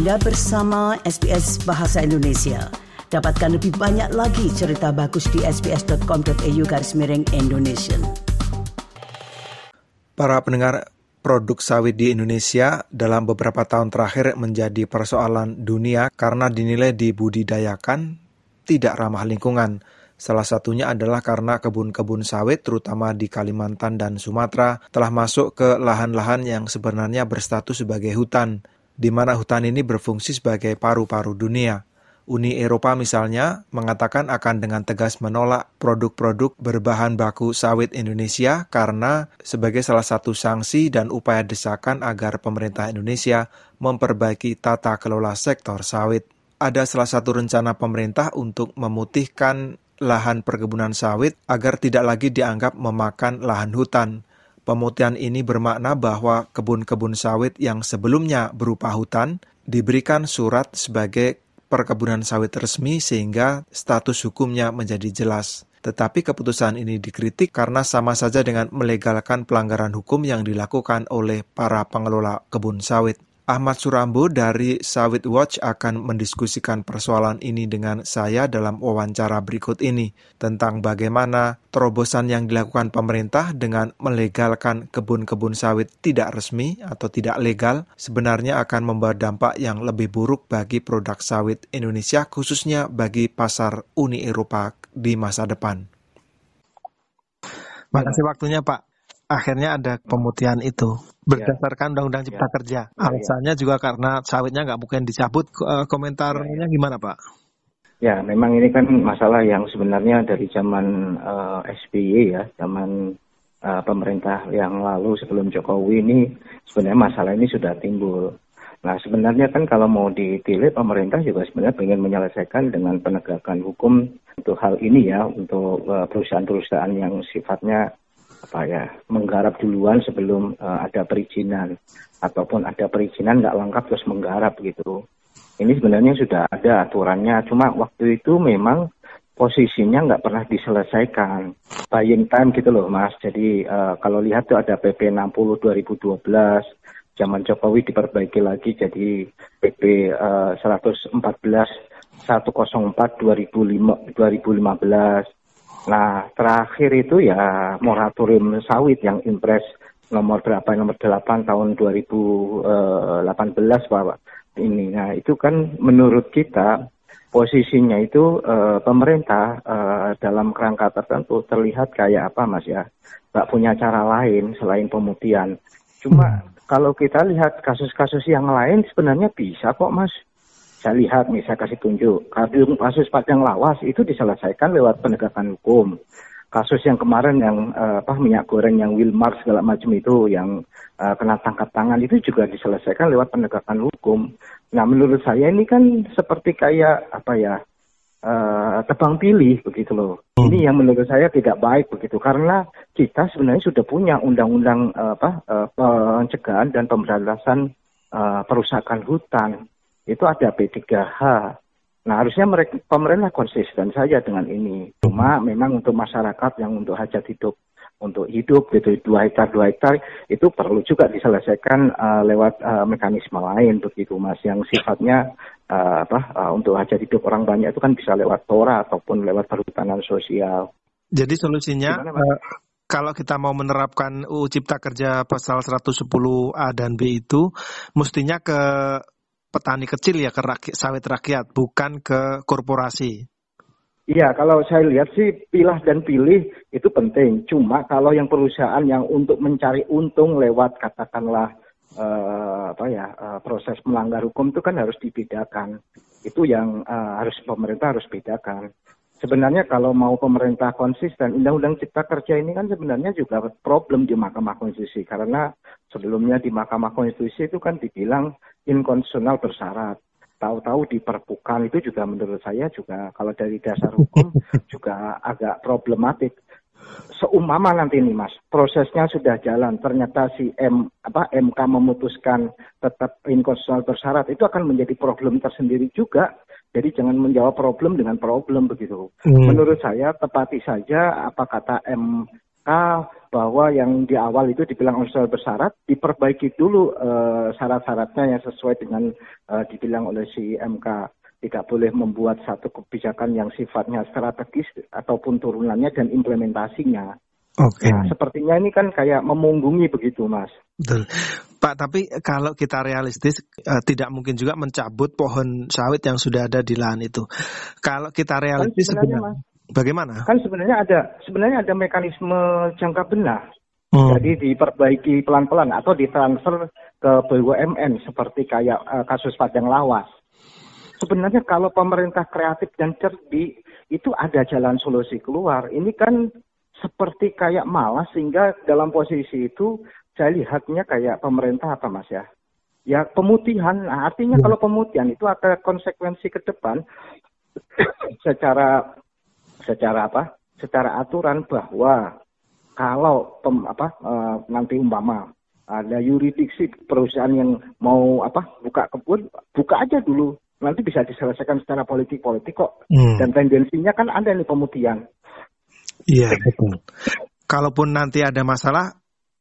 Anda bersama SBS Bahasa Indonesia. Dapatkan lebih banyak lagi cerita bagus di sbs.com.au garis miring Indonesia. Para pendengar produk sawit di Indonesia dalam beberapa tahun terakhir menjadi persoalan dunia karena dinilai dibudidayakan tidak ramah lingkungan. Salah satunya adalah karena kebun-kebun sawit terutama di Kalimantan dan Sumatera telah masuk ke lahan-lahan yang sebenarnya berstatus sebagai hutan di mana hutan ini berfungsi sebagai paru-paru dunia. Uni Eropa misalnya mengatakan akan dengan tegas menolak produk-produk berbahan baku sawit Indonesia karena sebagai salah satu sanksi dan upaya desakan agar pemerintah Indonesia memperbaiki tata kelola sektor sawit. Ada salah satu rencana pemerintah untuk memutihkan lahan perkebunan sawit agar tidak lagi dianggap memakan lahan hutan. Pemutihan ini bermakna bahwa kebun-kebun sawit yang sebelumnya berupa hutan diberikan surat sebagai perkebunan sawit resmi sehingga status hukumnya menjadi jelas. Tetapi keputusan ini dikritik karena sama saja dengan melegalkan pelanggaran hukum yang dilakukan oleh para pengelola kebun sawit. Ahmad Surambo dari Sawit Watch akan mendiskusikan persoalan ini dengan saya dalam wawancara berikut ini tentang bagaimana terobosan yang dilakukan pemerintah dengan melegalkan kebun-kebun sawit tidak resmi atau tidak legal sebenarnya akan membawa dampak yang lebih buruk bagi produk sawit Indonesia khususnya bagi pasar Uni Eropa di masa depan. Makasih waktunya Pak akhirnya ada pemutihan itu berdasarkan Undang-Undang Cipta ya. Kerja. Ya, Alasannya ya. juga karena sawitnya nggak mungkin dicabut. Eh, komentarnya ya. gimana Pak? Ya, memang ini kan masalah yang sebenarnya dari zaman uh, eh, SBY ya, zaman uh, pemerintah yang lalu sebelum Jokowi ini sebenarnya masalah ini sudah timbul. Nah, sebenarnya kan kalau mau ditilik pemerintah juga sebenarnya ingin menyelesaikan dengan penegakan hukum untuk hal ini ya, untuk perusahaan-perusahaan yang sifatnya apa ya menggarap duluan sebelum uh, ada perizinan ataupun ada perizinan nggak lengkap terus menggarap gitu. Ini sebenarnya sudah ada aturannya, cuma waktu itu memang posisinya nggak pernah diselesaikan. Buying time gitu loh mas. Jadi uh, kalau lihat tuh ada PP 60 2012, zaman Jokowi diperbaiki lagi jadi PP uh, 114 104 2005, 2015 Nah, terakhir itu ya moratorium sawit yang impres nomor berapa nomor 8 tahun 2018 Bapak ini. Nah, itu kan menurut kita posisinya itu uh, pemerintah uh, dalam kerangka tertentu terlihat kayak apa Mas ya. Nggak punya cara lain selain pemutihan. Cuma kalau kita lihat kasus-kasus yang lain sebenarnya bisa kok Mas saya lihat nih, saya kasih tunjuk. Kasus Padang Lawas itu diselesaikan lewat penegakan hukum. Kasus yang kemarin yang uh, apa minyak goreng yang Wilmar segala macam itu yang uh, kena tangkap tangan itu juga diselesaikan lewat penegakan hukum. Nah menurut saya ini kan seperti kayak apa ya uh, tebang pilih begitu loh. Ini yang menurut saya tidak baik begitu karena kita sebenarnya sudah punya undang-undang uh, apa uh, pencegahan dan pemberantasan uh, perusakan hutan itu ada P3H. Nah harusnya mereka pemerintah konsisten saja dengan ini. Cuma memang untuk masyarakat yang untuk hajat hidup untuk hidup gitu dua hektar dua hektar itu perlu juga diselesaikan uh, lewat uh, mekanisme lain begitu mas yang sifatnya uh, apa uh, untuk hajat hidup orang banyak itu kan bisa lewat tora ataupun lewat perhutanan sosial. Jadi solusinya Gimana, uh, kalau kita mau menerapkan UU Cipta Kerja pasal 110 A dan B itu mestinya ke petani kecil ya ke rakyat, sawit rakyat, bukan ke korporasi. Iya, kalau saya lihat sih pilah dan pilih itu penting. Cuma kalau yang perusahaan yang untuk mencari untung lewat katakanlah uh, apa ya uh, proses melanggar hukum itu kan harus dibedakan. Itu yang uh, harus pemerintah harus bedakan sebenarnya kalau mau pemerintah konsisten, Undang-Undang Cipta Kerja ini kan sebenarnya juga problem di Mahkamah Konstitusi karena sebelumnya di Mahkamah Konstitusi itu kan dibilang inkonstitusional bersyarat. Tahu-tahu diperpukan itu juga menurut saya juga kalau dari dasar hukum juga agak problematik. Seumpama nanti nih Mas, prosesnya sudah jalan, ternyata si M apa MK memutuskan tetap inkonstitusional bersyarat itu akan menjadi problem tersendiri juga jadi jangan menjawab problem dengan problem begitu. Hmm. Menurut saya tepati saja apa kata MK bahwa yang di awal itu dibilang unsur bersyarat diperbaiki dulu uh, syarat-syaratnya yang sesuai dengan uh, dibilang oleh si MK tidak boleh membuat satu kebijakan yang sifatnya strategis ataupun turunannya dan implementasinya. Oke. Okay. Nah, sepertinya ini kan kayak memunggungi begitu, Mas. Betul. Pak, tapi kalau kita realistis uh, tidak mungkin juga mencabut pohon sawit yang sudah ada di lahan itu. Kalau kita kan realistis kan sebenarnya, sebenarnya bagaimana? Kan sebenarnya ada sebenarnya ada mekanisme jangka benar. Hmm. Jadi diperbaiki pelan-pelan atau ditransfer ke BUMN seperti kayak uh, kasus Padang Lawas sebenarnya kalau pemerintah kreatif dan cerdik itu ada jalan solusi keluar. Ini kan seperti kayak malas sehingga dalam posisi itu saya lihatnya kayak pemerintah apa mas ya? Ya pemutihan. Nah, artinya ya. kalau pemutihan itu ada konsekuensi ke depan secara secara apa? Secara aturan bahwa kalau pem, apa uh, nanti umpama ada yuridiksi perusahaan yang mau apa buka kebun buka aja dulu nanti bisa diselesaikan secara politik-politik kok. Hmm. Dan tendensinya kan ada nih pemutihan. Iya, betul. Kalaupun nanti ada masalah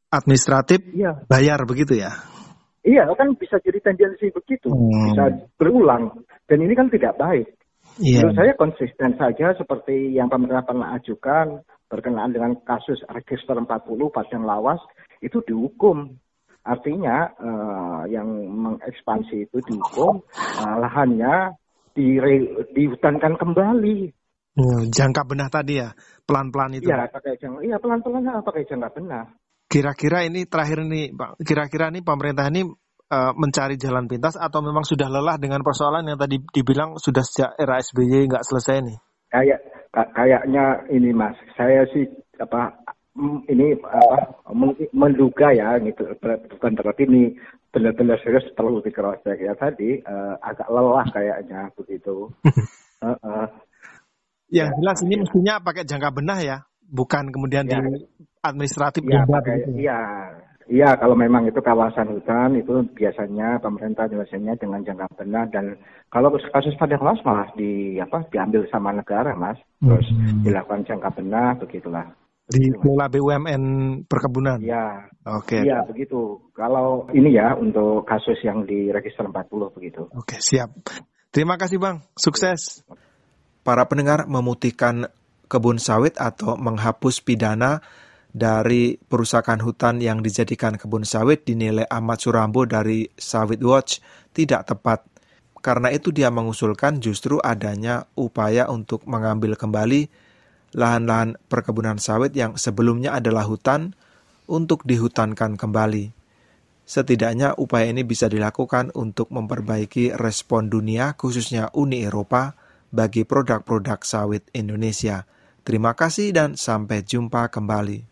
administratif, iya. bayar begitu ya? Iya, kan bisa jadi tendensi begitu, hmm. bisa berulang. Dan ini kan tidak baik. Iya. Menurut saya konsisten saja seperti yang pemerintah pernah ajukan berkenaan dengan kasus register 40 Padang Lawas itu dihukum Artinya uh, yang mengekspansi itu dihukum, uh, lahannya dire, dihutankan kembali. Hmm, jangka benah tadi ya, pelan-pelan itu. Iya, pakai jangka, iya pelan-pelan pakai jangka benah. Kira-kira ini terakhir nih, Pak. Kira-kira ini pemerintah ini uh, mencari jalan pintas atau memang sudah lelah dengan persoalan yang tadi dibilang sudah sejak era SBY nggak selesai nih? Kayak kayaknya ini Mas, saya sih apa ini apa menduga ya gitu bukan berarti ini benar-benar serius perlu di cross check ya tadi uh, agak lelah kayaknya begitu. uh, uh. Yang ya, jelas ini ya. mestinya pakai jangka benah ya, bukan kemudian ya. di administratif ya, pakai, Iya, iya kalau memang itu kawasan hutan itu biasanya pemerintah biasanya dengan jangka benah dan kalau kasus pada kelas malah di apa diambil sama negara mas, terus hmm. dilakukan jangka benah begitulah dikelola BUMN perkebunan. Ya. Oke. Okay. Iya, begitu. Kalau ini ya untuk kasus yang di register 40 begitu. Oke, okay, siap. Terima kasih, Bang. Sukses. Para pendengar memutihkan kebun sawit atau menghapus pidana dari perusakan hutan yang dijadikan kebun sawit dinilai Ahmad Surambo dari Sawit Watch tidak tepat. Karena itu dia mengusulkan justru adanya upaya untuk mengambil kembali lahan-lahan perkebunan sawit yang sebelumnya adalah hutan untuk dihutankan kembali. Setidaknya upaya ini bisa dilakukan untuk memperbaiki respon dunia khususnya Uni Eropa bagi produk-produk sawit Indonesia. Terima kasih dan sampai jumpa kembali.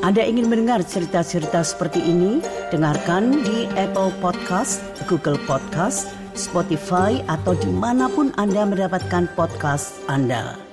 Anda ingin mendengar cerita-cerita seperti ini? Dengarkan di Apple Podcast, Google Podcast, Spotify, atau di mana pun Anda mendapatkan podcast Anda.